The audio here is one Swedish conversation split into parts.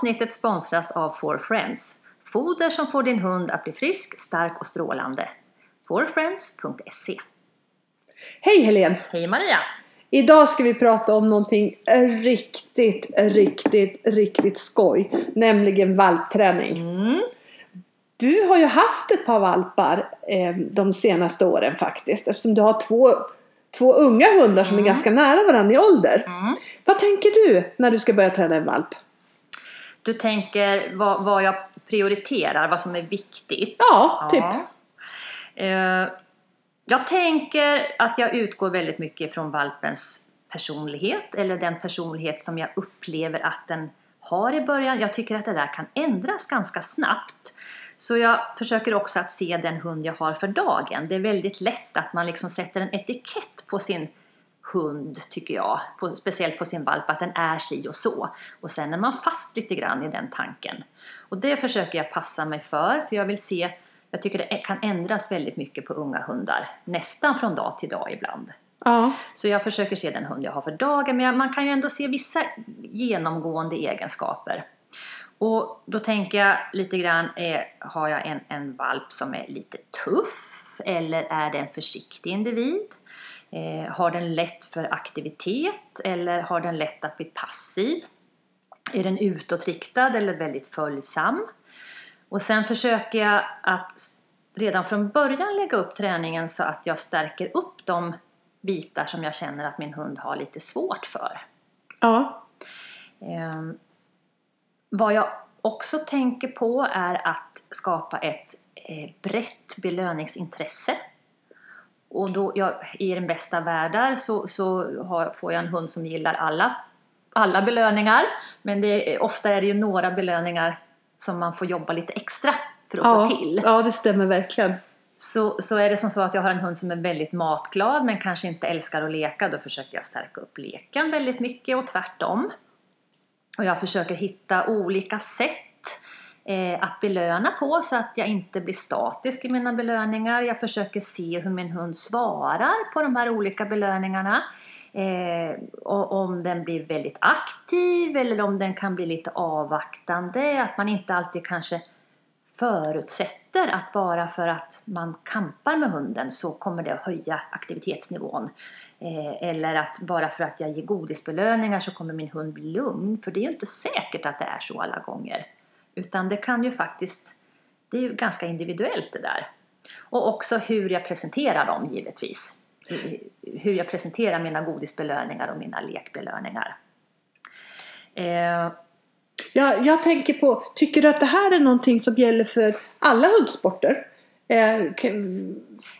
avsnittet sponsras av For Friends. Foder som får din hund att bli frisk, stark och strålande. forfriends.se Hej Helene! Hej Maria! Idag ska vi prata om någonting riktigt, riktigt, riktigt skoj. Nämligen valpträning. Mm. Du har ju haft ett par valpar eh, de senaste åren faktiskt. Eftersom du har två, två unga hundar som är ganska nära varandra i ålder. Mm. Vad tänker du när du ska börja träna en valp? Du tänker vad, vad jag prioriterar, vad som är viktigt? Ja, typ. Ja. Eh, jag tänker att jag utgår väldigt mycket från valpens personlighet eller den personlighet som jag upplever att den har i början. Jag tycker att det där kan ändras ganska snabbt. Så jag försöker också att se den hund jag har för dagen. Det är väldigt lätt att man liksom sätter en etikett på sin hund, tycker jag. På, speciellt på sin valp, att den är si och så. Och sen är man fast lite grann i den tanken. Och det försöker jag passa mig för, för jag vill se jag tycker det kan ändras väldigt mycket på unga hundar, nästan från dag till dag ibland. Ja. Så jag försöker se den hund jag har för dagen, men man kan ju ändå se vissa genomgående egenskaper. Och då tänker jag lite grann, eh, har jag en, en valp som är lite tuff eller är det en försiktig individ? Eh, har den lätt för aktivitet eller har den lätt att bli passiv? Är den utåtriktad eller väldigt följsam? Och sen försöker jag att redan från början lägga upp träningen så att jag stärker upp de bitar som jag känner att min hund har lite svårt för. Ja. Eh, vad jag också tänker på är att skapa ett eh, brett belöningsintresse. Och då, jag, i den bästa världar så, så har, får jag en hund som gillar alla, alla belöningar. Men det, ofta är det ju några belöningar som man får jobba lite extra för att ja. få till. Ja, det stämmer verkligen. Så, så är det som så att jag har en hund som är väldigt matglad men kanske inte älskar att leka. Då försöker jag stärka upp leken väldigt mycket och tvärtom. Och jag försöker hitta olika sätt Eh, att belöna på så att jag inte blir statisk i mina belöningar. Jag försöker se hur min hund svarar på de här olika belöningarna. Eh, och om den blir väldigt aktiv eller om den kan bli lite avvaktande. Att man inte alltid kanske förutsätter att bara för att man kampar med hunden så kommer det att höja aktivitetsnivån. Eh, eller att bara för att jag ger godisbelöningar så kommer min hund bli lugn. För det är ju inte säkert att det är så alla gånger. Utan det kan ju faktiskt, det är ju ganska individuellt det där. Och också hur jag presenterar dem givetvis. Hur jag presenterar mina godisbelöningar och mina lekbelöningar. Eh, jag, jag tänker på, tycker du att det här är någonting som gäller för alla hundsporter? Eh,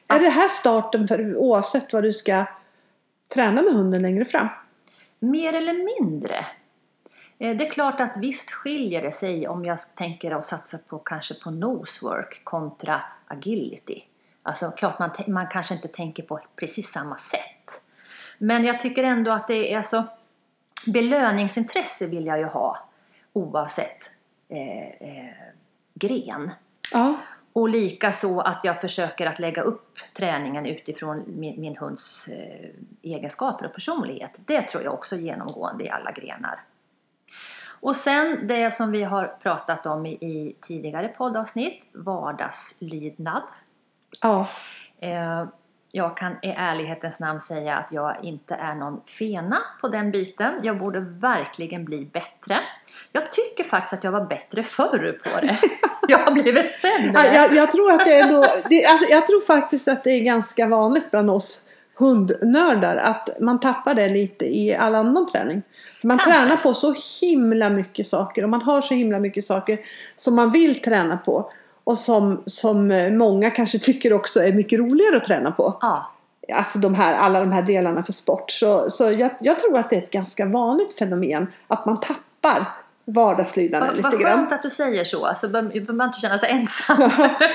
är det här starten för oavsett vad du ska träna med hunden längre fram? Mer eller mindre. Eh, det är klart att visst skiljer det sig om jag tänker att satsa på kanske på nosework kontra agility. Alltså klart man, man kanske inte tänker på precis samma sätt. Men jag tycker ändå att det är alltså belöningsintresse vill jag ju ha oavsett eh, eh, gren. Ja. Och lika så att jag försöker att lägga upp träningen utifrån min, min hunds eh, egenskaper och personlighet. Det tror jag också är genomgående i alla grenar. Och sen det som vi har pratat om i, i tidigare poddavsnitt, vardagslydnad. Ja. Eh, jag kan i ärlighetens namn säga att jag inte är någon fena på den biten. Jag borde verkligen bli bättre. Jag tycker faktiskt att jag var bättre förr på det. Jag har blivit sämre. Ja, jag, jag, tror att det är då, det, alltså, jag tror faktiskt att det är ganska vanligt bland oss hundnördar att man tappar det lite i all annan träning. Man Kanske. tränar på så himla mycket saker och man har så himla mycket saker som man vill träna på. Och som, som många kanske tycker också är mycket roligare att träna på. Ja, Alltså de här, alla de här delarna för sport. Så, så jag, jag tror att det är ett ganska vanligt fenomen att man tappar vardagslydnaden vad, lite vad grann. skönt att du säger så. Alltså, behöver man inte känna sig ensam.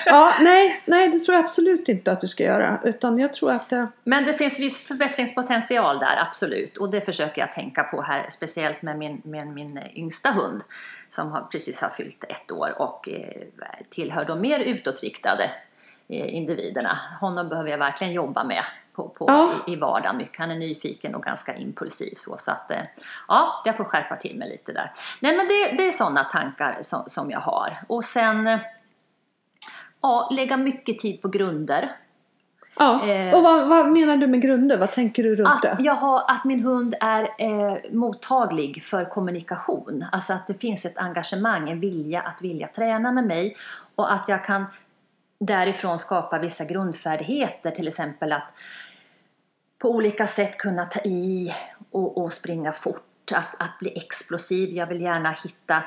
ja, nej, nej, det tror jag absolut inte att du ska göra. Utan jag tror att det... Men det finns viss förbättringspotential där, absolut. Och det försöker jag tänka på här, speciellt med min, med min yngsta hund som har, precis har fyllt ett år och eh, tillhör de mer utåtriktade eh, individerna. Honom behöver jag verkligen jobba med på, på, Ja. i, i vardagen mycket. Han är nyfiken och ganska impulsiv så, så att eh, ja, jag får skärpa till mig lite där. Nej men det, det är sådana tankar som, som jag har. Och sen eh, ja, lägga mycket tid på grunder. Ja. Eh. Och vad, vad menar du med grunder? Vad tänker du runt Att, det? jag har, att min hund är eh, mottaglig för kommunikation. Alltså att det finns ett engagemang, en vilja att vilja träna med mig. Och att jag kan därifrån skapa vissa grundfärdigheter. Till exempel att på olika sätt kunna ta i och, och springa fort. Att, att bli explosiv. Jag vill gärna hitta,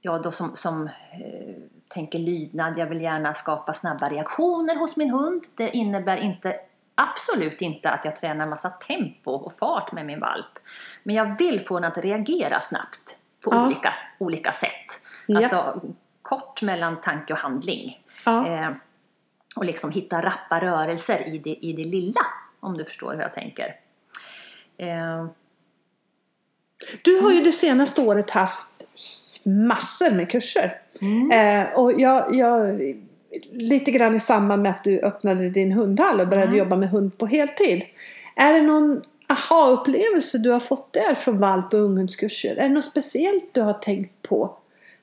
ja då som, som eh, tänker lydnad. Jag vill gärna skapa snabba reaktioner hos min hund. Det innebär inte absolut inte att jag tränar massa tempo och fart med min valp. Men jag vill få den att reagera snabbt på Ja. olika, olika sätt. Ja. Alltså kort mellan tanke och handling. Ja. Eh, och liksom hitta rappa rörelser i det, i det lilla. Om du förstår hur jag tänker. Eh, Du har ju det senaste året haft massor med kurser. Eh, och jag, jag, lite grann i samband med att du öppnade din hundhall och började jobba med hund på heltid. Är det någon aha-upplevelse du har fått där från valp och unghundskurser? Är det något speciellt du har tänkt på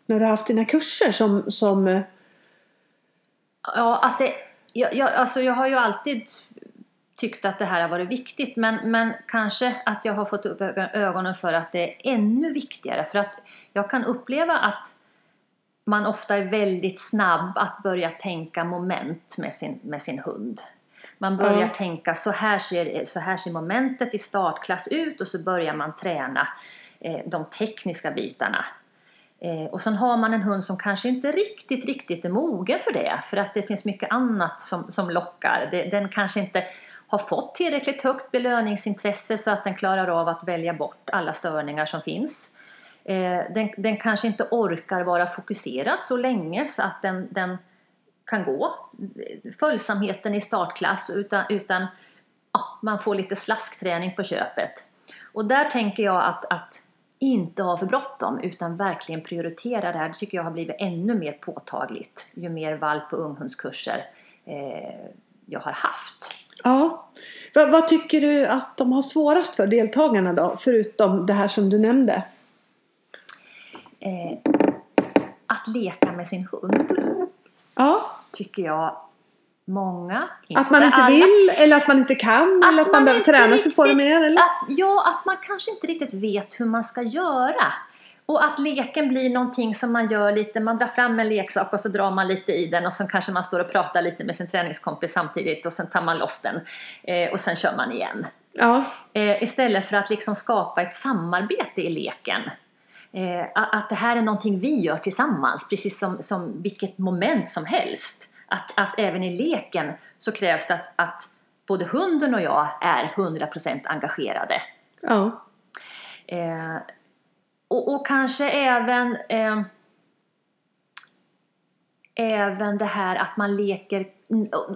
när du har haft dina kurser som, som eh, Ja, att det, jag, jag, alltså jag har ju alltid tyckt att det här har varit viktigt men, men kanske att jag har fått upp ög- ögonen för att det är ännu viktigare för att jag kan uppleva att man ofta är väldigt snabb att börja tänka moment med sin, med sin hund. Man börjar Ja. tänka så här, ser, så här ser momentet i startklass ut och så börjar man träna eh, de tekniska bitarna. Eh, och sen har man en hund som kanske inte riktigt, riktigt är mogen för det. För att det finns mycket annat som, som lockar. Det, den kanske inte har fått tillräckligt högt belöningsintresse så att den klarar av att välja bort alla störningar som finns. Eh, den, den kanske inte orkar vara fokuserad så länge så att den, den kan gå eh, följsamheten i startklass utan, utan ja, man får lite slaskträning på köpet. Och där tänker jag att, att inte ha för bråttom utan verkligen prioritera det här. Det tycker jag har blivit ännu mer påtagligt ju mer valp och unghundskurser eh, jag har haft. Ja. Vad, vad tycker du att de har svårast för deltagarna då? Förutom det här som du nämnde. Eh, att leka med sin hund Ja. tycker jag många, Att man inte alla, vill eller att man inte kan eller att man, behöver inte träna sig på det riktigt- mer eller? Att, ja, att man kanske inte riktigt vet hur man ska göra. Och att leken blir någonting som man gör lite, man drar fram en leksak och så drar man lite i den och så kanske man står och pratar lite med sin träningskompis samtidigt och sen tar man loss den eh, och sen kör man igen. Ja. Eh, istället för att liksom skapa ett samarbete i leken. Eh, att det här är någonting vi gör tillsammans, precis som, som vilket moment som helst. Att, att även i leken så krävs det att, att både hunden och jag är 100% engagerade. Ja. Eh, och, och kanske även eh, Även det här att man leker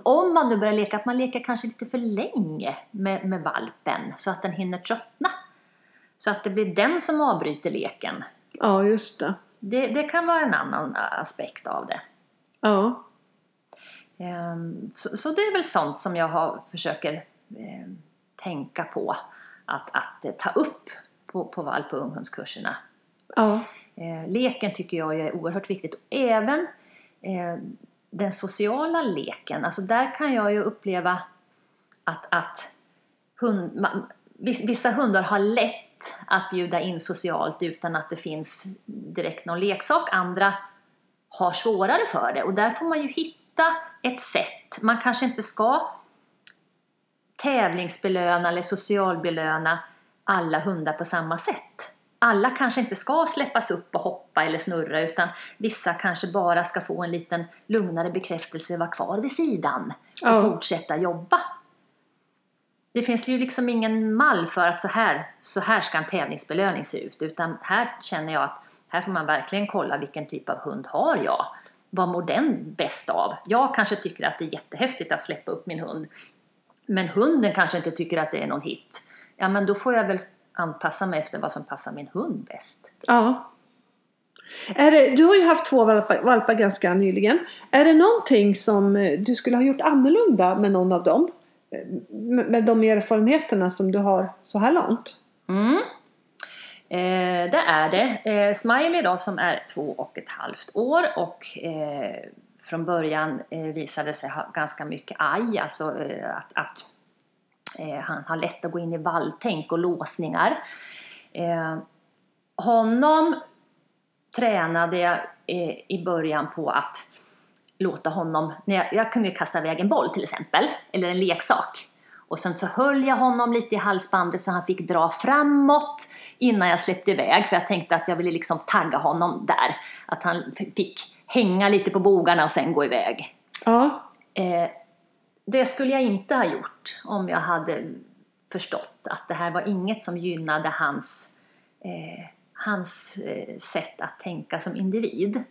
Om man nu börjar leka, att man leker kanske lite för länge med, med valpen så att den hinner tröttna. Så att det blir den som avbryter leken. ja, just det. Det, det kan vara en annan aspekt av det. Ja. Ehm, Så, så det är väl sånt som jag har, försöker eh, tänka på att, att eh, ta upp på, på valp och unghundskurserna. Ja. Eh, leken tycker jag är oerhört viktigt. Och även eh, den sociala leken. Alltså där kan jag ju uppleva att, att hund, man, viss- vissa hundar har lätt att bjuda in socialt utan att det finns direkt någon leksak. Andra har svårare för det. Och där får man ju hitta ett sätt. Man kanske inte ska tävlingsbelöna eller socialbelöna alla hundar på samma sätt. Alla kanske inte ska släppas upp och hoppa eller snurra utan vissa kanske bara ska få en liten lugnare bekräftelse, vara kvar vid sidan och Ja. fortsätta jobba. Det finns ju liksom ingen mall för att så här, så här ska en tävlingsbelöning se ut utan här känner jag att här får man verkligen kolla vilken typ av hund har jag. Vad mår den bäst av? Jag kanske tycker att det är jättehäftigt att släppa upp min hund men hunden kanske inte tycker att det är någon hit. Ja, men då får jag väl anpassa mig efter vad som passar min hund bäst. Ja. Är det, du har ju haft två valpar, valpar ganska nyligen. Är det någonting som eh, du skulle ha gjort annorlunda med någon av dem? Eh, Med de erfarenheterna som du har så här långt? Mm. Eh, det är det. Eh, Smiley då som är två och ett halvt år och eh, från början eh, visade sig ha ganska mycket aj, alltså att, att han har lätt att gå in i valltänk och låsningar. Eh, honom tränade jag eh, i början på att låta honom, när jag, jag kunde kasta iväg en boll till exempel, eller en leksak. Och sen så höll jag honom lite i halsbandet så han fick dra framåt innan jag släppte iväg. För jag tänkte att jag ville liksom tagga honom där. Att han fick hänga lite på bogarna och sen gå iväg. Ja. Eh, det skulle jag inte ha gjort om jag hade förstått att det här var inget som gynnade hans, eh, hans eh, sätt att tänka som individ.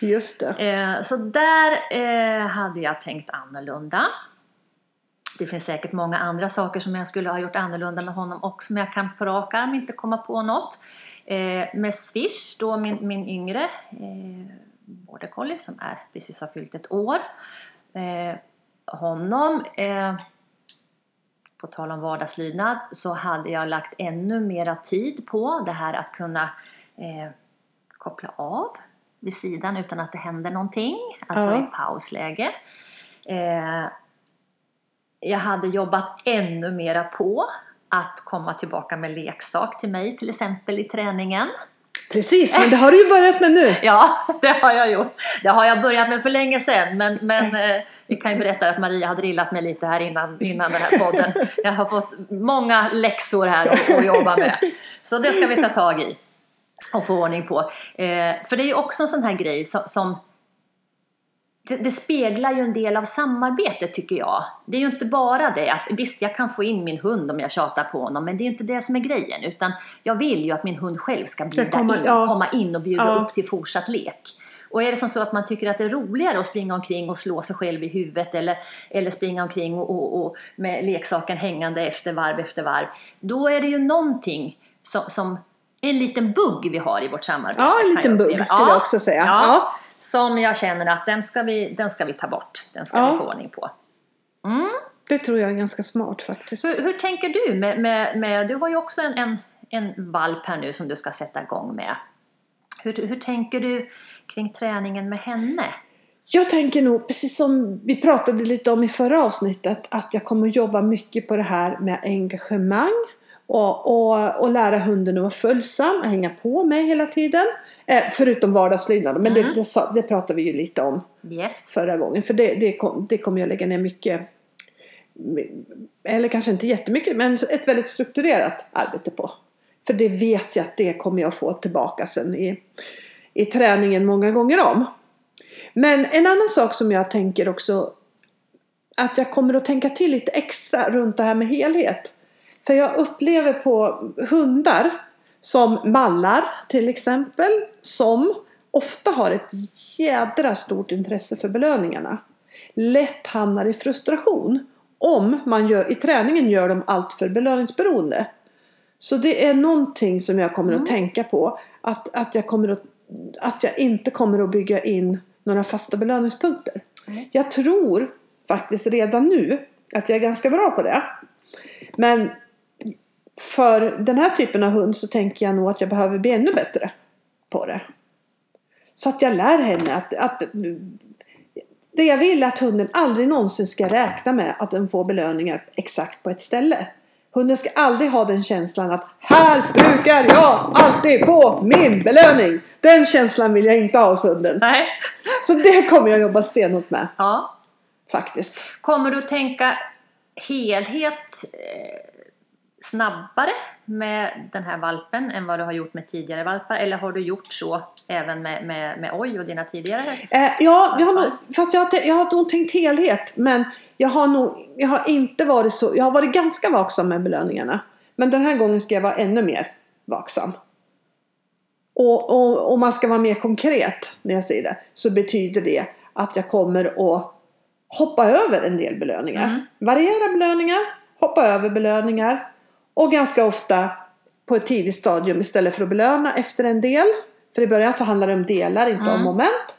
Just det. Eh, så där eh, hade jag tänkt annorlunda. Det finns säkert många andra saker som jag skulle ha gjort annorlunda med honom också, men jag kan på rak arm inte komma på något. Eh, med Swish, då min, min yngre eh, border collie som är precis har fyllt ett år. Eh, honom, eh, på tal om vardagslydnad, så hade jag lagt ännu mera tid på det här att kunna eh, koppla av vid sidan utan att det händer någonting, alltså Ja. i pausläge. Eh, jag hade jobbat ännu mera på att komma tillbaka med leksak till mig till exempel i träningen. Precis, men det har du ju börjat med nu. Ja, det har jag gjort. Det har jag börjat med för länge sedan. Men, men eh, vi kan ju berätta att Maria har drillat mig lite här innan, innan den här podden. Jag har fått många läxor här att, att jobba med. Så det ska vi ta tag i och få ordning på. Eh, för det är ju också en sån här grej som, som det, det speglar ju en del av samarbetet tycker jag. Det är ju inte bara det att visst jag kan få in min hund om jag tjatar på honom men det är inte det som är grejen utan jag vill ju att min hund själv ska bjuda komma- in, ja. komma in och bjuda Ja. upp till fortsatt lek. Och är det som så att man tycker att det är roligare att springa omkring och slå sig själv i huvudet eller, eller springa omkring och, och, och med leksaken hängande efter varv efter varv. Då är det ju någonting som, som en liten bugg vi har i vårt samarbete. Ja, en liten bugg skulle jag också säga. Ja, Ja. Som jag känner att den ska vi, den ska vi ta bort. Den ska Ja. vi få ordning på. Det tror jag är ganska smart faktiskt. Hur, hur tänker du med, med, med, du har ju också en, en, en valp här nu som du ska sätta igång med. Hur, hur tänker du kring träningen med henne? Jag tänker nog, precis som vi pratade lite om i förra avsnittet, att jag kommer att jobba mycket på det här med engagemang och, och, och lära hunden att vara följsam och hänga på mig hela tiden. Eh, förutom vardagslydnad, men det, det, sa- det pratade vi ju lite om Yes. förra gången. För det, det, kom, det kommer jag lägga ner mycket, eller kanske inte jättemycket, men ett väldigt strukturerat arbete på. För det vet jag att det kommer jag få tillbaka sen i, i träningen många gånger om. Men en annan sak som jag tänker också att jag kommer att tänka till lite extra runt det här med helhet. För jag upplever på hundar som mallar till exempel som ofta har ett jädra stort intresse för belöningarna. Lätt hamnar i frustration om man gör, i träningen gör dem allt för belöningsberoende. Så det är någonting som jag kommer att tänka på. Att, att, jag kommer att, att jag inte kommer att bygga in några fasta belöningspunkter. Mm. Jag tror faktiskt redan nu att jag är ganska bra på det. Men för den här typen av hund så tänker jag nog att jag behöver bli ännu bättre på det. Så att jag lär henne att, att det jag vill är att hunden aldrig någonsin ska räkna med att den får belöningar exakt på ett ställe. Hunden ska aldrig ha den känslan att här brukar jag alltid få min belöning. Den känslan vill jag inte ha hos hunden. Nej. Så det kommer jag jobba stenhårt med Ja. faktiskt. Kommer du tänka helhet eh, snabbare med den här valpen än vad du har gjort med tidigare valpar? Eller har du gjort så även med, med, med Oj och dina tidigare? Eh, ja, jag har nog, fast jag har, jag har nog tänkt helhet. Men jag har nog jag har inte varit så. Jag har varit ganska vaksam med belöningarna. Men den här gången ska jag vara ännu mer vaksam. Och, och om man ska vara mer konkret när jag säger det. Så betyder det att jag kommer att hoppa över en del belöningar. Mm. Variera belöningar, hoppa över belöningar. Och ganska ofta på ett tidigt stadium istället för att belöna efter en del. för i början så handlar det om delar, inte om Mm. moment.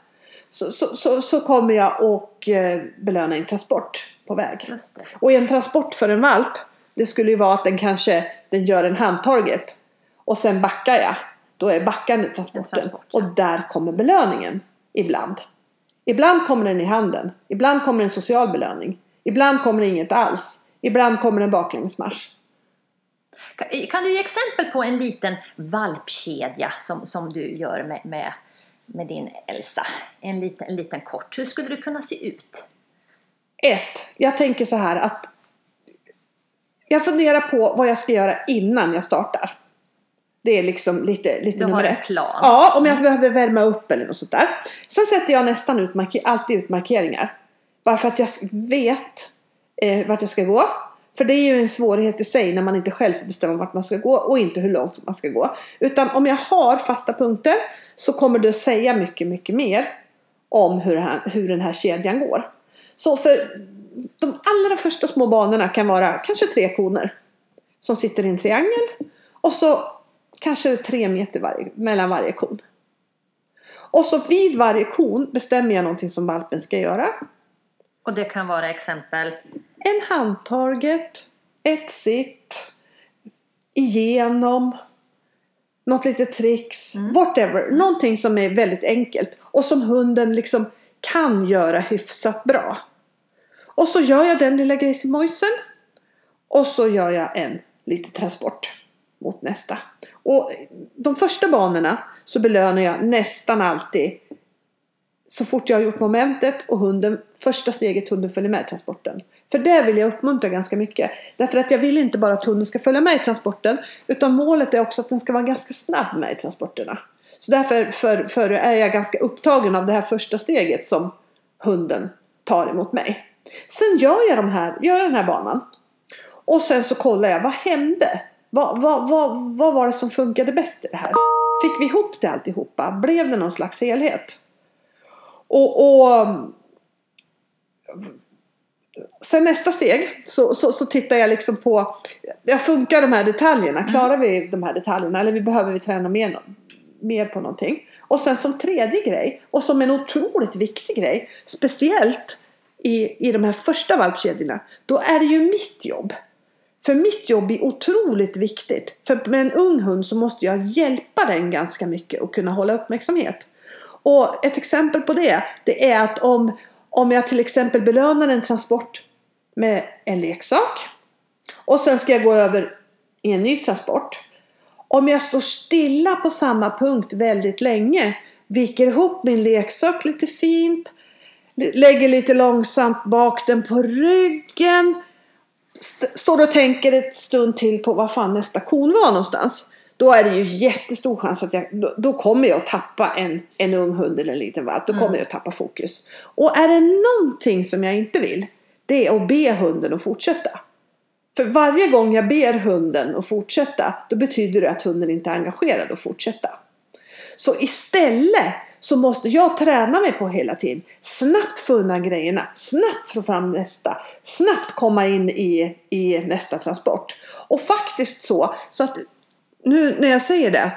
Så, så, så, så kommer jag och eh, belöna en transport på väg. Och en transport för en valp, det skulle ju vara att den kanske den gör en handtarget och sen backar jag. Då är backande transporten. transport. Och där kommer belöningen ibland. Ibland kommer den i handen. Ibland kommer en social belöning. Ibland kommer det inget alls. Ibland kommer en baklängesmarsch. Kan, du ge exempel på en liten valpkedja som, som du gör med, med, med din Elsa? En liten, en liten kort. Hur skulle det kunna se ut? Ett, jag tänker så här att jag funderar på vad jag ska göra innan jag startar. Det är liksom lite, lite Du har nummer en ett. plan. Ja, om jag behöver värma upp eller något sånt där. Sen sätter jag nästan ut alltid ut markeringar. Bara för att jag vet eh, vart jag ska gå. För det är ju en svårighet i sig när man inte själv får bestämma vart man ska gå och inte hur långt man ska gå. Utan om jag har fasta punkter så kommer det att säga mycket, mycket mer om hur, här, hur den här kedjan går. Så för de allra första små banorna kan vara kanske tre koner som sitter i en triangel och så kanske tre meter varje, mellan varje kon. Och så vid varje kon bestämmer jag någonting som valpen ska göra. Och det kan vara exempel. En handtaget, ett sitt, igenom, något litet tricks, whatever. Någonting som är väldigt enkelt och som hunden liksom kan göra hyfsat bra. Och så gör jag den lilla grejsimojsen och så gör jag en liten transport mot nästa. Och de första banorna så belönar jag nästan alltid så fort jag har gjort momentet och hunden, första steget hunden följer med transporten. För det vill jag uppmuntra ganska mycket. Därför att jag vill inte bara att hunden ska följa med i transporten utan målet är också att den ska vara ganska snabb med i transporterna. Så därför för, för är jag ganska upptagen av det här första steget som hunden tar emot mig. Sen gör jag, de här, gör jag den här banan. Och sen så kollar jag, vad hände? Vad, vad, vad, vad var det som funkade bäst i det här? Fick vi ihop det alltihopa? Blev det någon slags helhet? Och, och sen nästa steg så, så, så tittar jag liksom på, jag funkar de här detaljerna, klarar vi de här detaljerna eller behöver vi träna mer, mer på någonting. Och sen som tredje grej och som en otroligt viktig grej, speciellt i, i de här första valpkedjorna, då är det ju mitt jobb. För mitt jobb är otroligt viktigt. För med en ung hund så måste jag hjälpa den ganska mycket och kunna hålla uppmärksamhet. Och ett exempel på det, det är att om, om jag till exempel belönar en transport med en leksak och sen ska jag gå över i en ny transport. Om jag står stilla på samma punkt väldigt länge, viker ihop min leksak lite fint, lägger lite långsamt bak den på ryggen, st- står och tänker ett stund till på var fan nästa kon var någonstans. Då är det ju jättestor chans att jag, då, då kommer jag att tappa en, en ung hund eller en liten valp. Då kommer jag att tappa fokus. Och är det någonting som jag inte vill, det är att be hunden att fortsätta. För varje gång jag ber hunden att fortsätta, då betyder det att hunden inte är engagerad att fortsätta. Så istället så måste jag träna mig på hela tiden. Snabbt få undan grejerna, snabbt få fram nästa, snabbt komma in i, i nästa transport. Och faktiskt så, så att nu när jag säger det,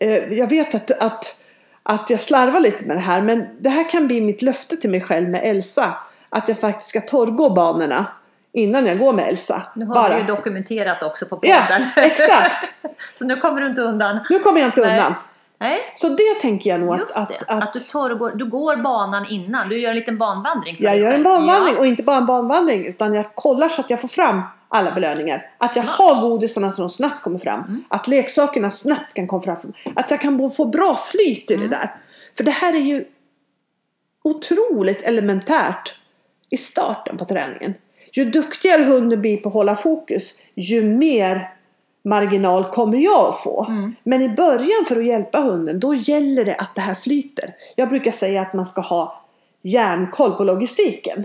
eh, jag vet att, att, att jag slarvar lite med det här, men det här kan bli mitt löfte till mig själv med Elsa. Att jag faktiskt ska torrgå banorna innan jag går med Elsa. Nu har Bara. vi ju dokumenterat också på Ja, podden. exakt. Så nu kommer du inte undan. Nu kommer jag inte Nej. undan. Nej, Så det tänker jag nog just att, det. att, Att, du, torrgår, du går banan innan. Du gör en liten banvandring. Jag gör en banvandring Ja. och inte bara en banvandring utan jag kollar så att jag får fram alla belöningar. Att jag har godisarna så de snabbt kommer fram. Mm. Att leksakerna snabbt kan komma fram. Att jag kan få bra flyt i Mm. det där. För det här är ju otroligt elementärt i starten på träningen. Ju duktigare hunden blir på att hålla fokus ju mer marginal kommer jag att få. Mm. Men i början för att hjälpa hunden då gäller det att det här flyter. Jag brukar säga att man ska ha järnkoll på logistiken.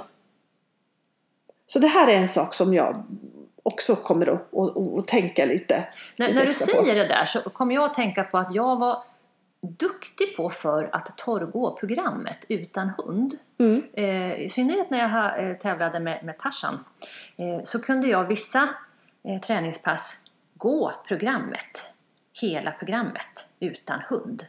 Så det här är en sak som jag också kommer att, att, att, att tänka lite, När, lite när du extra på. säger det där så kommer jag att tänka på att jag var duktig på för att torrgå programmet utan hund. Mm. Eh, I synnerhet när jag eh, tävlade med, med Tarzan eh, så kunde jag vissa eh, träningspass gå programmet, hela programmet, utan hund.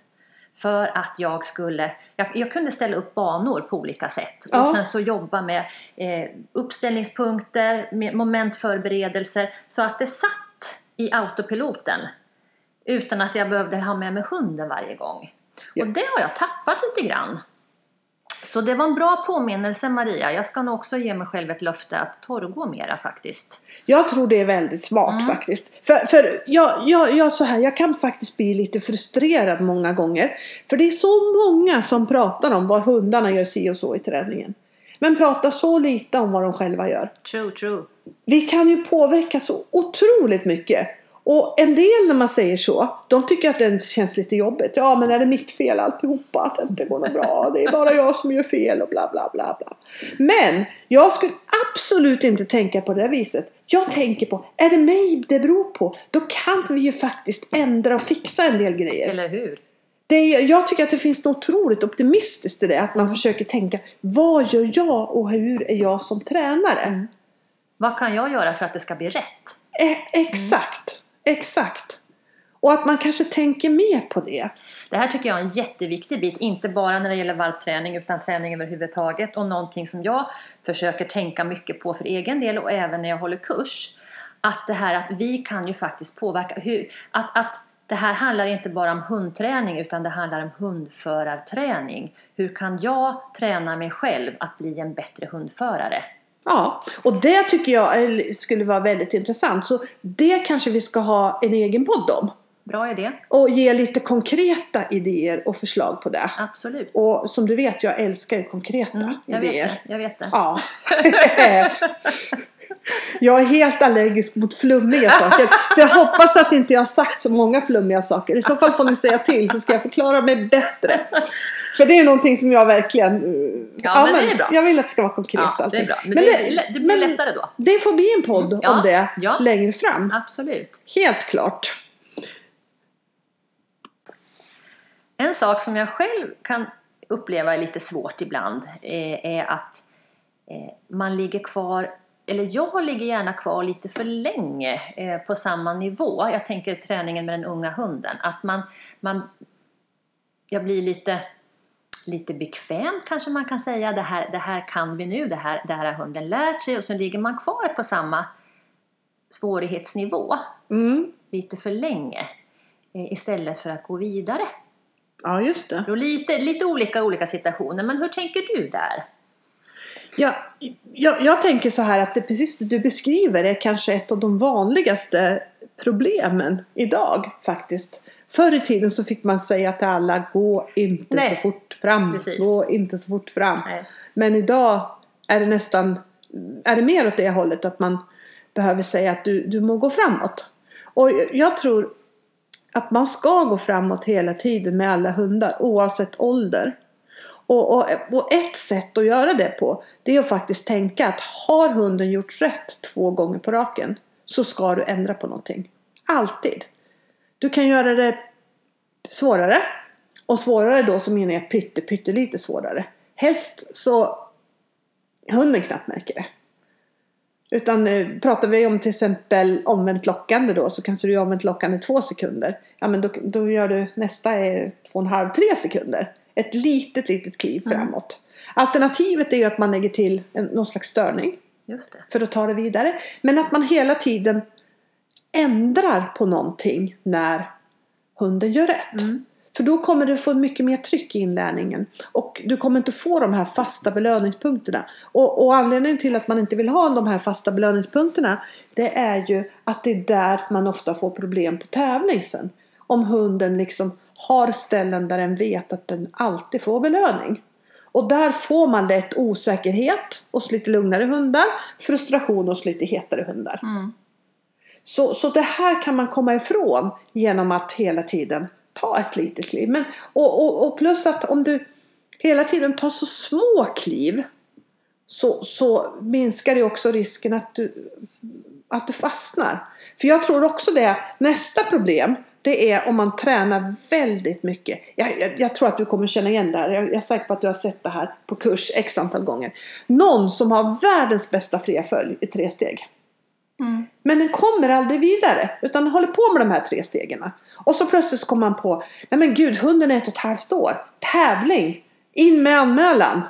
För att jag skulle, jag, jag kunde ställa upp banor på olika sätt Ja. och sen så jobba med eh, uppställningspunkter, med momentförberedelser så att det satt i autopiloten utan att jag behövde ha med mig hunden varje gång. Ja. Och det har jag tappat lite grann. Så det var en bra påminnelse Maria. Jag ska nog också ge mig själv ett löfte att torrgå mera faktiskt. Jag tror det är väldigt smart Mm. faktiskt. För, för jag, jag, jag, så här, jag kan faktiskt bli lite frustrerad många gånger. För det är så många som pratar om vad hundarna gör si och så i träningen. Men pratar så lite om vad de själva gör. True, true. Vi kan ju påverka så otroligt mycket. Och en del när man säger så, de tycker att det känns lite jobbigt. Ja, men är det mitt fel alltihopa? Att det inte går något bra? Det är bara jag som gör fel och bla bla bla bla. Men jag skulle absolut inte tänka på det viset. Jag tänker på, är det mig det beror på? Då kan vi ju faktiskt ändra och fixa en del grejer. Eller hur? Det är, jag tycker att det finns något otroligt optimistiskt i det. Att man försöker tänka, vad gör jag och hur är jag som tränare? Vad kan jag göra för att det ska bli rätt? E- exakt, exakt. Och att man kanske tänker mer på det. Det här tycker jag är en jätteviktig bit, inte bara när det gäller valpträning utan träning överhuvudtaget och någonting som jag försöker tänka mycket på för egen del och även när jag håller kurs. Att det här att vi kan ju faktiskt påverka hur, att, att det här handlar inte bara om hundträning utan det handlar om hundförarträning. Hur kan jag träna mig själv att bli en bättre hundförare? Ja, och det tycker jag skulle vara väldigt intressant. Så det kanske vi ska ha en egen podd om. Bra idé, Och ge lite konkreta idéer och förslag på det. absolut. Och som du vet, jag älskar konkreta Mm, jag vet idéer. det, jag vet det. Ja. jag är helt allergisk mot flummiga saker. Så jag hoppas att inte jag har sagt så många flummiga saker. I så fall får ni säga till så ska jag förklara mig bättre. För det är någonting som jag verkligen... eh, Ja, men det är bra. Jag vill att det ska vara konkret Ja, det allting. är bra. Men, det, det, blir men lättare då. det får bli en podd Ja, om det ja. längre fram. Absolut. Helt klart. En sak som jag själv kan uppleva är lite svårt ibland eh, är att eh, man ligger kvar, eller jag ligger gärna kvar lite för länge eh, på samma nivå. Jag tänker träningen med den unga hunden. Att man, man jag blir lite, lite bekväm kanske man kan säga. Det här, det här kan vi nu, det här, det här har hunden lärt sig och så ligger man kvar på samma svårighetsnivå Mm. lite för länge eh, istället för att gå vidare. Ja, just det. Och lite, lite olika olika situationer, men hur tänker du där? Ja, jag, jag tänker så här att det precis det du beskriver är kanske ett av de vanligaste problemen idag faktiskt. Förr i tiden så fick man säga till alla gå inte Nej, så fort fram. precis. Gå inte så fort fram. Nej. Men idag är det nästan är det mer åt det hållet att man behöver säga att du, du må gå framåt. Och jag tror att man ska gå framåt hela tiden med alla hundar oavsett ålder. Och, och, och ett sätt att göra det på det är att faktiskt tänka att har hunden gjort rätt två gånger på raken så ska du ändra på någonting. Alltid. Du kan göra det svårare. Och svårare då som menar jag pytte, pyttelite svårare. Helst så hunden knappt märker det. Utan eh, pratar vi om till exempel omvänt lockande då så kanske du gör omvänt lockande två sekunder. Ja men då, då gör du nästa är två och en halv, tre sekunder. Ett litet, litet kliv framåt. Alternativet är ju att man lägger till en, någon slags störning för att ta det vidare. Men att man hela tiden ändrar på någonting när hunden gör rätt. För då kommer du få mycket mer tryck i inlärningen. Och du kommer inte få de här fasta belöningspunkterna. Och, och anledningen till att man inte vill ha de här fasta belöningspunkterna det är ju att det är där man ofta får problem på tävling sen. Om hunden liksom har ställen där den vet att den alltid får belöning. Och där får man lätt osäkerhet hos lite lugnare hundar, frustration hos lite hetare hundar. Mm. Så, så det här kan man komma ifrån genom att hela tiden ta ett litet kliv. Men, och, och, och plus att om du hela tiden tar så små kliv så, så minskar det också risken att du, att du fastnar. För jag tror också det, nästa problem det är om man tränar väldigt mycket. Jag, jag, jag tror att du kommer känna igen det här. Jag, jag är säker på att du har sett det här på kurs x antal gånger. Någon som har världens bästa fria följ i tre steg. Mm. Men den kommer aldrig vidare. Utan den håller på med de här tre stegen. Och så plötsligt kommer man på. Nej men gud, hunden är ett och ett halvt år. Tävling. In med anmälan.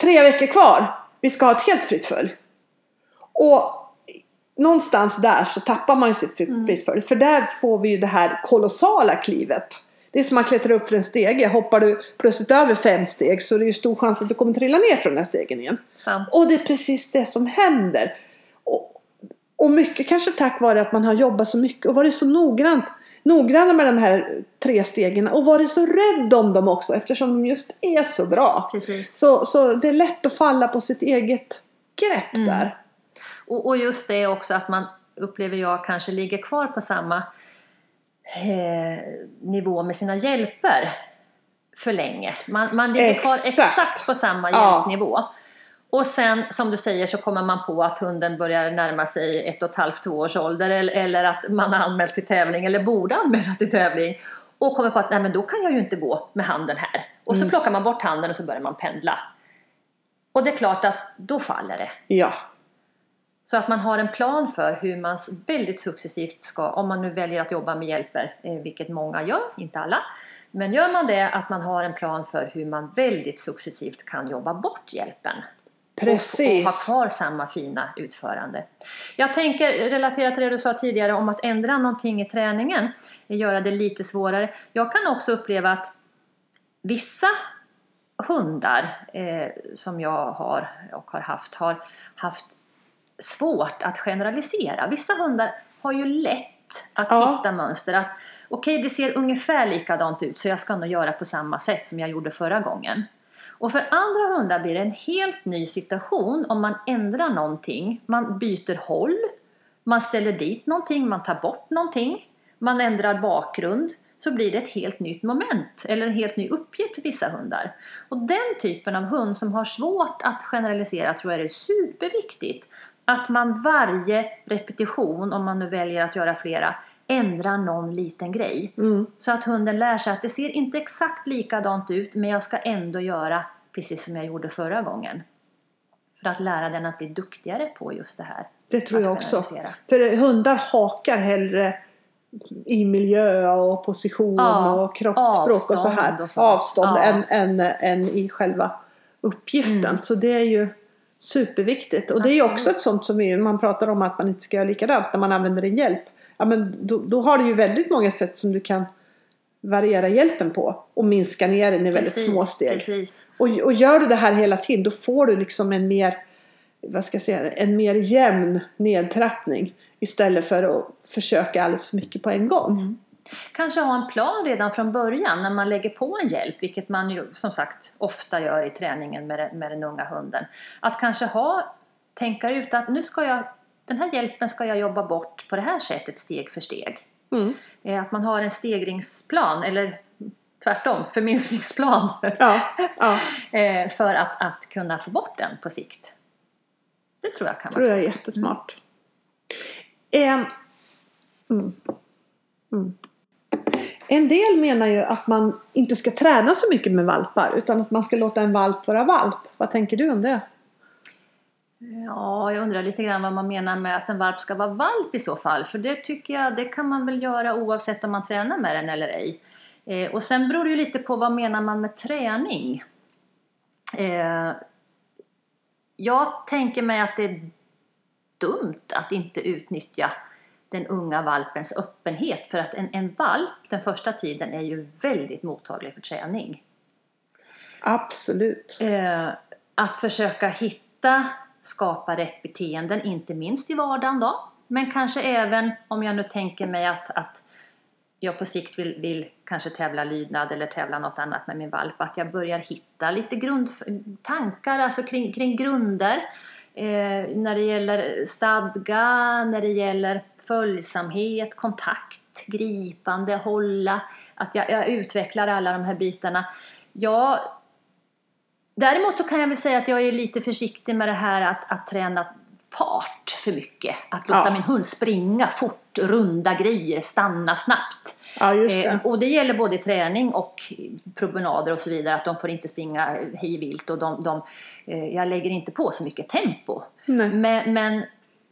Tre veckor kvar. Vi ska ha ett helt fritt följ. Och någonstans där så tappar man ju sitt fritt fritt följ. För där får vi ju det här kolossala klivet. Det är som man klättrar upp för en stege. Hoppar du plötsligt över fem steg så är det ju stor chans att du kommer trilla ner från den här stegen igen. Sant. Och det är precis det som händer. Och, och mycket kanske tack vare att man har jobbat så mycket och varit så noggrant. Noggranna med de här tre stegen och varit så rädd om dem också eftersom de just är så bra. Precis. Så, så det är lätt att falla på sitt eget grepp Mm. där. Och, och just det också att man upplever jag kanske ligger kvar på samma eh, nivå med sina hjälper för länge. Man, man ligger kvar Exakt. exakt på samma Ja. hjälpnivå. Och sen som du säger så kommer man på att hunden börjar närma sig ett och ett halvt, två års ålder eller, eller att man har anmält till tävling eller borde anmäla till tävling och kommer på att nej men då kan jag ju inte gå med handen här. Och så plockar man bort handen och så börjar man pendla. Och det är klart att då faller det. Ja. Så att man har en plan för hur man väldigt successivt ska, om man nu väljer att jobba med hjälper, eh, vilket många gör, inte alla. Men gör man det, att man har en plan för hur man väldigt successivt kan jobba bort hjälpen. Och, och ha Precis. kvar samma fina utförande. Jag tänker relatera till det du sa tidigare om att ändra någonting i träningen, göra det lite svårare. Jag kan också uppleva att vissa hundar eh, som jag har och har haft har haft svårt att generalisera. Vissa hundar har ju lätt att Ja. hitta mönster. Att okej, det ser ungefär likadant ut så jag ska nog göra på samma sätt som jag gjorde förra gången. Och för andra hundar blir det en helt ny situation om man ändrar någonting. Man byter håll, man ställer dit någonting, man tar bort någonting, man ändrar bakgrund så blir det ett helt nytt moment eller en helt ny uppgift för vissa hundar. Och den typen av hund som har svårt att generalisera tror jag är superviktigt. Att man varje repetition, om man nu väljer att göra flera, ändrar någon liten grej. Mm. Så att hunden lär sig att det ser inte exakt likadant ut men jag ska ändå göra precis som jag gjorde förra gången. För att lära den att bli duktigare på just det här. Det tror jag också. För hundar hakar hellre i miljö och position Ja, och kroppsspråk och så här. och avstånd Ja. än, än, än i själva uppgiften. Mm. Så det är ju superviktigt. Och det är också ett sånt som man pratar om att man inte ska göra likadant när man använder en hjälp. Ja, men då, då har du ju väldigt många sätt som du kan variera hjälpen på och minska ner den i väldigt Precis, små steg. Precis. Och, och gör du det här hela tiden då får du liksom en mer, vad ska jag säga, en mer jämn nedtrappning. Istället för att försöka alldeles för mycket på en gång. Mm. Kanske ha en plan redan från början när man lägger på en hjälp, vilket man ju som sagt ofta gör i träningen med, den- med den unga hunden. Att kanske ha, tänka ut att nu ska jag, den här hjälpen ska jag jobba bort på det här sättet steg för steg. Mm. Eh, Att man har en stegringsplan, eller tvärtom, förminskningsplan. Ja, ja, eh, för att, att kunna få bort den på sikt. Det tror jag kan tror vara jag är jättesmart. Ehm, mm. Mm. En del menar ju att man inte ska träna så mycket med valpar utan att man ska låta en valp vara valp. Vad tänker du om det? Ja, jag undrar lite grann vad man menar med att en valp ska vara valp i så fall. För det tycker jag, det kan man väl göra oavsett om man tränar med den eller ej. Eh, och sen beror det ju lite på vad menar man med träning. Eh, jag tänker mig att det är dumt att inte utnyttja den unga valpens öppenhet. För att en, en valp den första tiden är ju väldigt mottaglig för träning. Absolut. Eh, att försöka hitta, skapa rätt beteenden, inte minst i vardagen då. Men kanske även om jag nu tänker mig att, att jag på sikt vill, vill kanske tävla lydnad eller tävla något annat med min valp. Att jag börjar hitta lite grund, tankar alltså kring, kring grunder. Eh, när det gäller stadga, när det gäller följsamhet, kontakt, gripande, hålla. Att jag, jag utvecklar alla de här bitarna. Jag Däremot så kan jag väl säga att jag är lite försiktig med det här att, att träna fart för mycket. Att låta Ja. min hund springa fort, runda grejer, stanna snabbt. Ja, det. Eh, och det gäller både träning och promenader och så vidare. Att de får inte springa hej vilt och de, de, eh, jag lägger inte på så mycket tempo. Men, men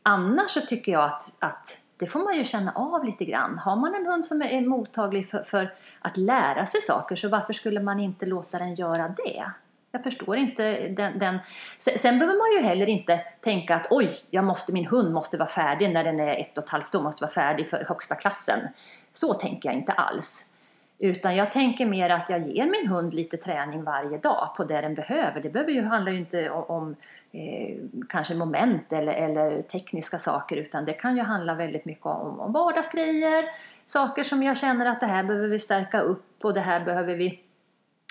annars så tycker jag att, att det får man ju känna av lite grann. Har man en hund som är mottaglig för, för att lära sig saker så varför skulle man inte låta den göra det? Jag förstår inte den, den... Sen behöver man ju heller inte tänka att oj, jag måste, min hund måste vara färdig när den är ett och ett halvt år, måste vara färdig för högsta klassen. Så tänker jag inte alls. Utan jag tänker mer att jag ger min hund lite träning varje dag på det den behöver. Det behöver ju, handlar ju inte om, om eh, kanske moment eller, eller, tekniska saker utan det kan ju handla väldigt mycket om, om vardagsgrejer, saker som jag känner att det här behöver vi stärka upp och det här behöver vi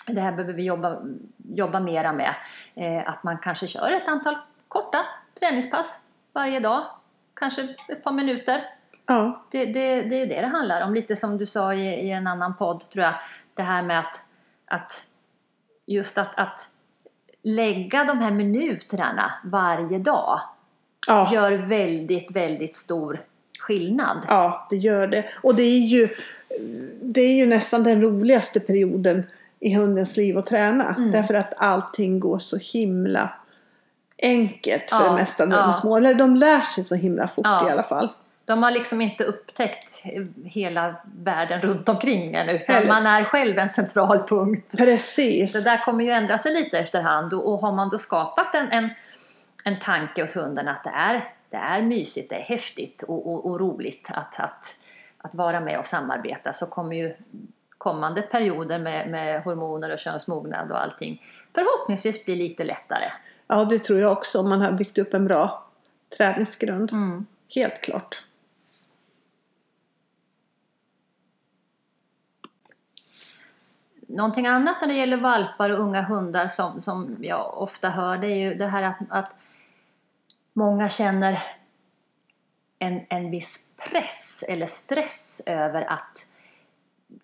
det här behöver vi jobba, jobba mera med. Eh, att man kanske kör ett antal korta träningspass varje dag, kanske ett par minuter. Ja. Det, det, det är ju det det handlar om, lite som du sa i, i en annan podd tror jag. Det här med att, att just att, att lägga de här minuterna varje dag Ja. gör väldigt, väldigt stor skillnad. Ja, det gör det. Och det är ju, det är ju nästan den roligaste perioden i hundens liv att träna. Mm. Därför att allting går så himla enkelt för Ja, det mesta när de är ja. små. Eller de lär sig så himla fort Ja. i alla fall. De har liksom inte upptäckt hela världen runt omkring en utan Eller- man är själv en central punkt. Precis. Det där kommer ju ändra sig lite efterhand och, och har man då skapat en, en, en tanke hos hunden att det är, det är mysigt, det är häftigt och, och, och roligt att, att, att vara med och samarbeta så kommer ju kommande perioder med, med hormoner och könsmognad och allting förhoppningsvis bli lite lättare. Ja, det tror jag också. Om man har byggt upp en bra träningsgrund. Mm. Helt klart. Någonting annat när det gäller valpar och unga hundar som, som jag ofta hör det är ju det här att, att många känner en, en viss press eller stress över att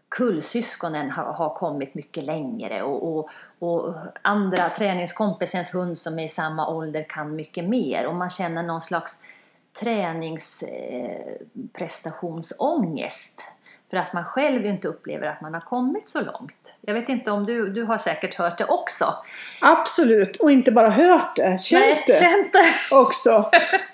kullsyskonen har, har kommit mycket längre och, och, och andra träningskompisens hund som är i samma ålder kan mycket mer och man känner någon slags träningsprestationsångest eh, för att man själv inte upplever att man har kommit så långt. Jag vet inte om du, du har säkert hört det också? Absolut. Och inte bara hört det. Känt Nej, det. känt det! också.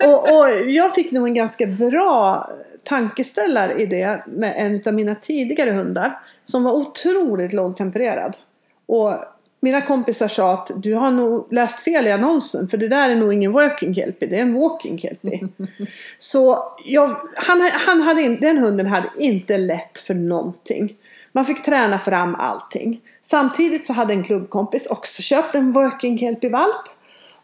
Och, och jag fick nog en ganska bra tankeställare i det med en av mina tidigare hundar som var otroligt lågtempererad. Och mina kompisar sa att du har nog läst fel i annonsen för det där är nog ingen working kelpie, det är en walking kelpie. Så jag, han, han hade, in- den hunden hade inte lätt för någonting. Man fick träna fram allting. Samtidigt så hade en klubbkompis också köpt en working kelpie-valp.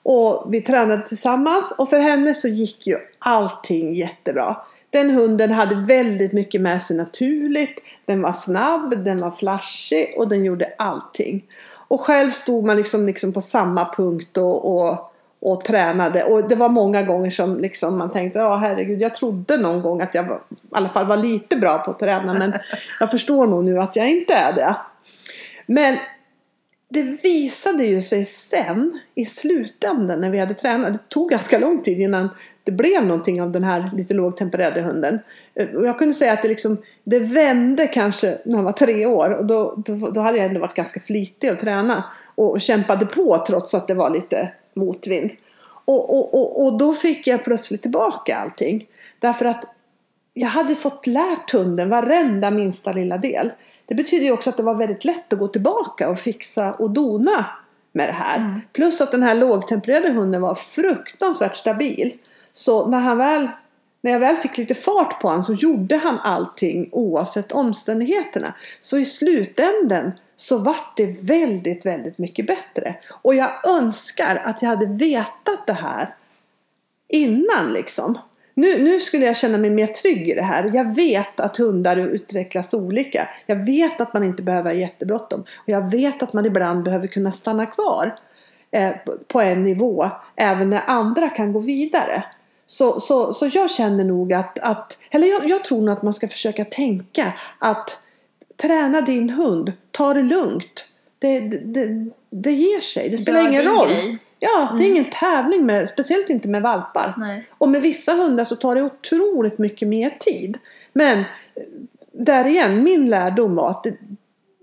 Och vi tränade tillsammans och för henne så gick ju allting jättebra. Den hunden hade väldigt mycket med sig naturligt. Den var snabb, den var flashig och den gjorde allting. Och själv stod man liksom, liksom på samma punkt och, och, och tränade. Och det var många gånger som liksom man tänkte, ja herregud, jag trodde någon gång att jag var, i alla fall var lite bra på att träna. Men jag förstår nog nu att jag inte är det. Men det visade ju sig sen i slutändan när vi hade tränat. Det tog ganska lång tid innan det blev någonting av den här lite lågtempererade hunden. Eh, Och jag kunde säga att det, liksom, det vände kanske när han var tre år. Och då, då, då hade jag ändå varit ganska flitig att träna. Och, och kämpade på trots att det var lite motvind. Och, och, och, och då fick jag plötsligt tillbaka allting. Därför att jag hade fått lärt hunden varenda minsta lilla del. Det betyder ju också att det var väldigt lätt att gå tillbaka och fixa och dona med det här. Plus att den här lågtempererade hunden var fruktansvärt stabil. Så när, han väl, när jag väl fick lite fart på honom så gjorde han allting oavsett omständigheterna. Så i slutänden så vart det väldigt, väldigt mycket bättre. Och jag önskar att jag hade vetat det här innan liksom. Nu, nu skulle jag känna mig mer trygg i det här. Jag vet att hundar utvecklas olika. Jag vet att man inte behöver ha jättebråttom. Och jag vet att man ibland behöver kunna stanna kvar eh, på en nivå även när andra kan gå vidare. Så, så, så jag känner nog att, att eller jag, jag tror nog att man ska försöka tänka att träna din hund, ta det lugnt. Det, det, det, det ger sig, det spelar Gör ingen roll. grej. Ja, det är ingen tävling med, speciellt inte med valpar. Nej. Och med vissa hundar så tar det otroligt mycket mer tid. Men där igen, min lärdom var att det,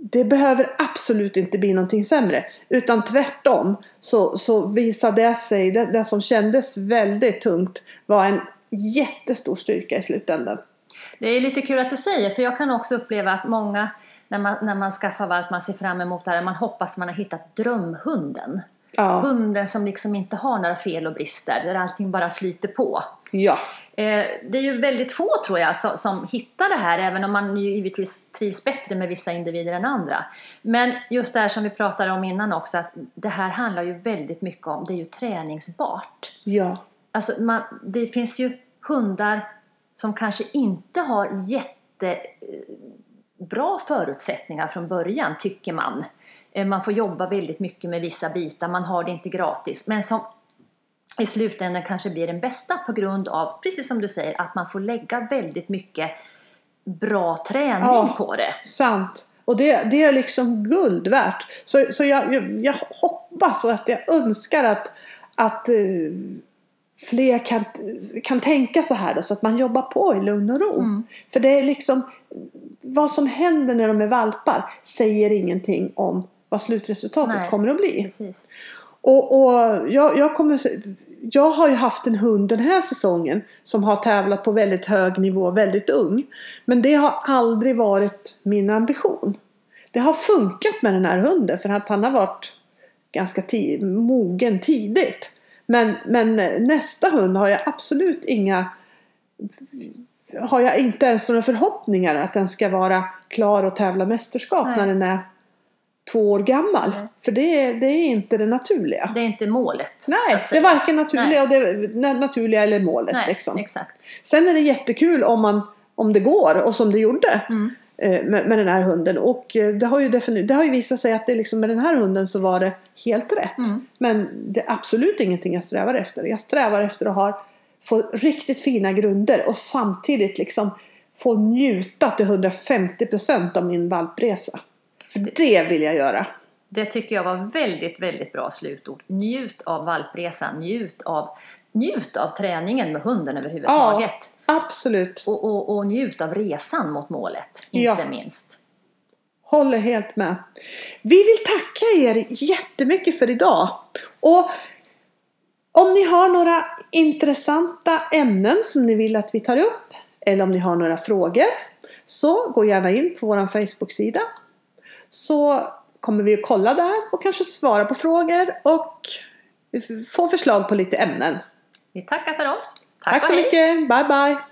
det behöver absolut inte bli någonting sämre. Utan tvärtom så, så visade det sig, det, det som kändes väldigt tungt var en jättestor styrka i slutändan. Det är lite kul att du säger, för jag kan också uppleva att många när man, när man skaffar valp, man ser fram emot det här, man hoppas man har hittat drömhunden. Ja. Hunden som liksom inte har några fel och brister, där allting bara flyter på. Ja. Eh, det är ju väldigt få tror jag som, som hittar det här, även om man ju givetvis trivs bättre med vissa individer än andra. Men just det här som vi pratade om innan också, att det här handlar ju väldigt mycket om, det är ju träningsbart. Ja. Alltså man, det finns ju hundar som kanske inte har jättebra förutsättningar från början, tycker man. Eh, Man får jobba väldigt mycket med vissa bitar, man har det inte gratis. Men som i slutändan kanske blir den bästa på grund av, precis som du säger, att man får lägga väldigt mycket bra träning Ja. på det. Sant. Och det, det är liksom guld värt. Så, så jag, jag, jag hoppas och att jag önskar att, att eh, fler kan, kan tänka så här då, så att man jobbar på i lugn och ro. Mm. För det är liksom vad som händer när de är valpar säger ingenting om vad slutresultatet Nej. kommer att bli. Precis. Och, och jag, jag, kommer, jag har ju haft en hund den här säsongen som har tävlat på väldigt hög nivå, väldigt ung. Men det har aldrig varit min ambition. Det har funkat med den här hunden för att han har varit ganska ti- mogen tidigt. Men, men nästa hund har jag absolut inga har jag inte ens några förhoppningar att den ska vara klar och tävla mästerskap Nej. när den är två år gammal. Nej. För det, är- det är inte det naturliga. Det är inte målet. Nej, det är varken naturliga, och det, na- naturliga eller målet. Nej, liksom. exakt. Sen är det jättekul om, man, om det går och som det gjorde Mm. eh, med, med den här hunden. Och eh, det har ju, det har ju visat sig att det liksom, med den här hunden så var det helt rätt. Mm. Men det är absolut ingenting jag strävar efter. Jag strävar efter att ha, få riktigt fina grunder och samtidigt liksom få njuta till 150% av min valpresa. För det vill jag göra. Det tycker jag var väldigt, väldigt bra slutord. Njut av valpresan, njut av, njut av träningen med hunden överhuvudtaget. Absolut. Och, och, och njut av resan mot målet, Ja. inte minst. Håller helt med. Vi vill tacka er jättemycket för idag. Och om ni har några intressanta ämnen som ni vill att vi tar upp eller om ni har några frågor så gå gärna in på vår Facebook-sida så kommer vi att kolla där och kanske svara på frågor och få förslag på lite ämnen. Vi tackar för oss. Tack, och så hej. mycket. Bye bye!